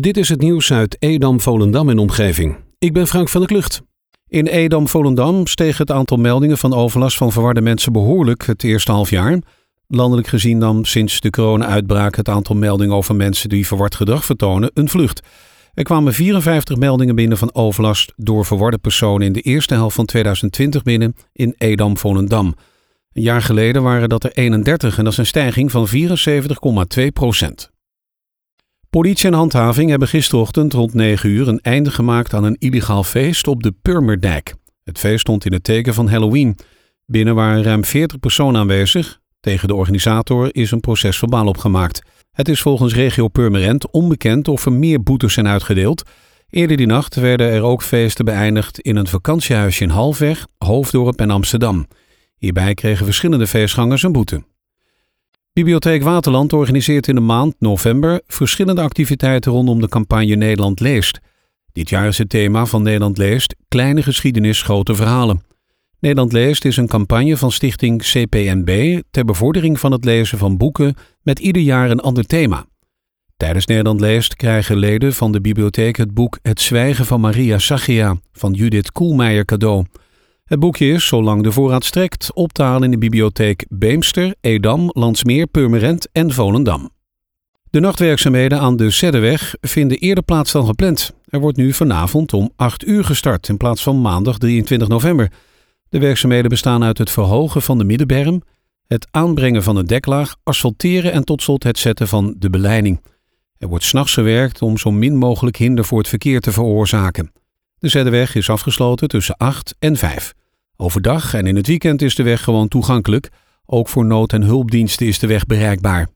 Dit is het nieuws uit Edam, Volendam en omgeving. Ik ben Frank van der Klucht. In Edam, Volendam steeg het aantal meldingen van overlast van verwarde mensen behoorlijk het eerste half jaar. Landelijk gezien nam sinds de corona-uitbraak het aantal meldingen over mensen die verward gedrag vertonen een vlucht. Er kwamen 54 meldingen binnen van overlast door verwarde personen in de eerste helft van 2020 binnen in Edam, Volendam. Een jaar geleden waren dat er 31 en dat is een stijging van 74,2 procent. Politie en handhaving hebben gisterochtend rond 9 uur een einde gemaakt aan een illegaal feest op de Purmerdijk. Het feest stond in het teken van Halloween. Binnen waren ruim 40 personen aanwezig. Tegen de organisator is een procesverbaal opgemaakt. Het is volgens regio Purmerend onbekend of er meer boetes zijn uitgedeeld. Eerder die nacht werden er ook feesten beëindigd in een vakantiehuisje in Halfweg, Hoofddorp en Amsterdam. Hierbij kregen verschillende feestgangers een boete. Bibliotheek Waterland organiseert in de maand november verschillende activiteiten rondom de campagne Nederland leest. Dit jaar is het thema van Nederland leest Kleine geschiedenis, grote verhalen. Nederland leest is een campagne van stichting CPNB ter bevordering van het lezen van boeken met ieder jaar een ander thema. Tijdens Nederland leest krijgen leden van de bibliotheek het boek Het zwijgen van Maria Sachia van Judith Koelmeijer cadeau. Het boekje is, zolang de voorraad strekt, op te halen in de bibliotheek Beemster, Edam, Landsmeer, Purmerend en Volendam. De nachtwerkzaamheden aan de Zeddeweg vinden eerder plaats dan gepland. Er wordt nu vanavond om 8 uur gestart in plaats van maandag 23 november. De werkzaamheden bestaan uit het verhogen van de middenberm, het aanbrengen van een deklaag, asfalteren en tot slot het zetten van de beleiding. Er wordt s'nachts gewerkt om zo min mogelijk hinder voor het verkeer te veroorzaken. De Zeddeweg is afgesloten tussen 8 en 5. Overdag en in het weekend is de weg gewoon toegankelijk. Ook voor nood- en hulpdiensten is de weg bereikbaar.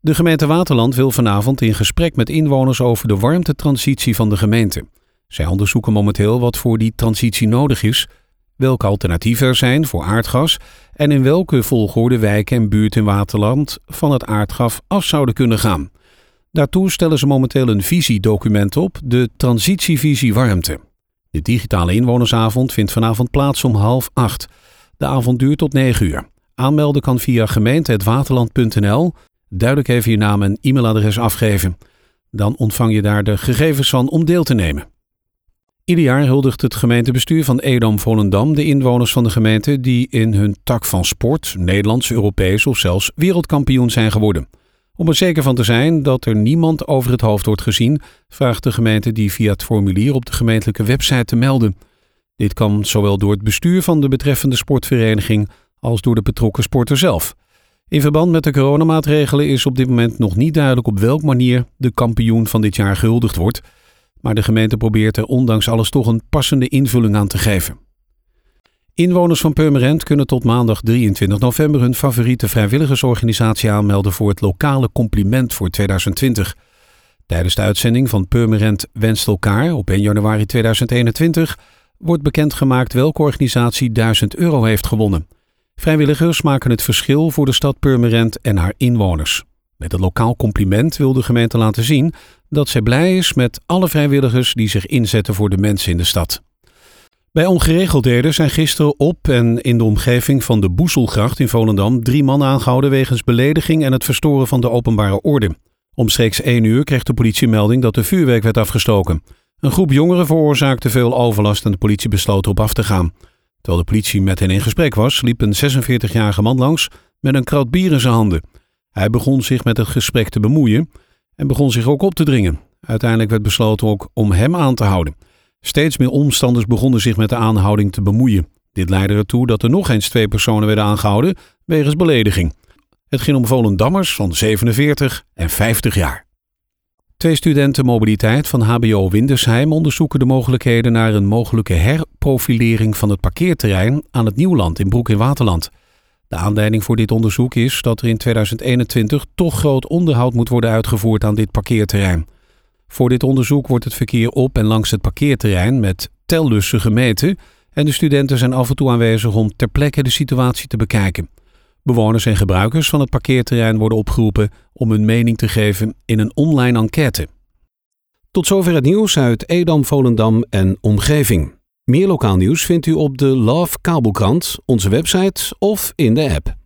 De gemeente Waterland wil vanavond in gesprek met inwoners over de warmtetransitie van de gemeente. Zij onderzoeken momenteel wat voor die transitie nodig is, welke alternatieven er zijn voor aardgas en in welke volgorde wijken en buurten in Waterland van het aardgas af zouden kunnen gaan. Daartoe stellen ze momenteel een visiedocument op, de Transitievisie Warmte. De digitale inwonersavond vindt vanavond plaats om half acht. De avond duurt tot negen uur. Aanmelden kan via gemeente.waterland.nl. Duidelijk even je naam en e-mailadres afgeven. Dan ontvang je daar de gegevens van om deel te nemen. Ieder jaar huldigt het gemeentebestuur van Edam-Volendam de inwoners van de gemeente die in hun tak van sport, Nederlands, Europees of zelfs wereldkampioen zijn geworden. Om er zeker van te zijn dat er niemand over het hoofd wordt gezien, vraagt de gemeente die via het formulier op de gemeentelijke website te melden. Dit kan zowel door het bestuur van de betreffende sportvereniging als door de betrokken sporter zelf. In verband met de coronamaatregelen is op dit moment nog niet duidelijk op welke manier de kampioen van dit jaar gehuldigd wordt. Maar de gemeente probeert er ondanks alles toch een passende invulling aan te geven. Inwoners van Purmerend kunnen tot maandag 23 november hun favoriete vrijwilligersorganisatie aanmelden voor het lokale compliment voor 2020. Tijdens de uitzending van Purmerend wenst elkaar op 1 januari 2021 wordt bekendgemaakt welke organisatie 1000 euro heeft gewonnen. Vrijwilligers maken het verschil voor de stad Purmerend en haar inwoners. Met het lokaal compliment wil de gemeente laten zien dat zij blij is met alle vrijwilligers die zich inzetten voor de mensen in de stad. Bij ongeregeldheden zijn gisteren op en in de omgeving van de Boeselgracht in Volendam drie mannen aangehouden wegens belediging en het verstoren van de openbare orde. Omstreeks 1 uur kreeg de politie melding dat de vuurwerk werd afgestoken. Een groep jongeren veroorzaakte veel overlast en de politie besloot erop af te gaan. Terwijl de politie met hen in gesprek was, liep een 46-jarige man langs met een krat bier in zijn handen. Hij begon zich met het gesprek te bemoeien en begon zich ook op te dringen. Uiteindelijk werd besloten ook om hem aan te houden. Steeds meer omstanders begonnen zich met de aanhouding te bemoeien. Dit leidde ertoe dat er nog eens twee personen werden aangehouden wegens belediging. Het ging om Volendammers van 47 en 50 jaar. Twee studenten mobiliteit van HBO Windersheim onderzoeken de mogelijkheden naar een mogelijke herprofilering van het parkeerterrein aan het Nieuwland in Broek in Waterland. De aanleiding voor dit onderzoek is dat er in 2021 toch groot onderhoud moet worden uitgevoerd aan dit parkeerterrein. Voor dit onderzoek wordt het verkeer op en langs het parkeerterrein met tellussen gemeten en de studenten zijn af en toe aanwezig om ter plekke de situatie te bekijken. Bewoners en gebruikers van het parkeerterrein worden opgeroepen om hun mening te geven in een online enquête. Tot zover het nieuws uit Edam, Volendam en omgeving. Meer lokaal nieuws vindt u op de Love Kabelkrant, onze website of in de app.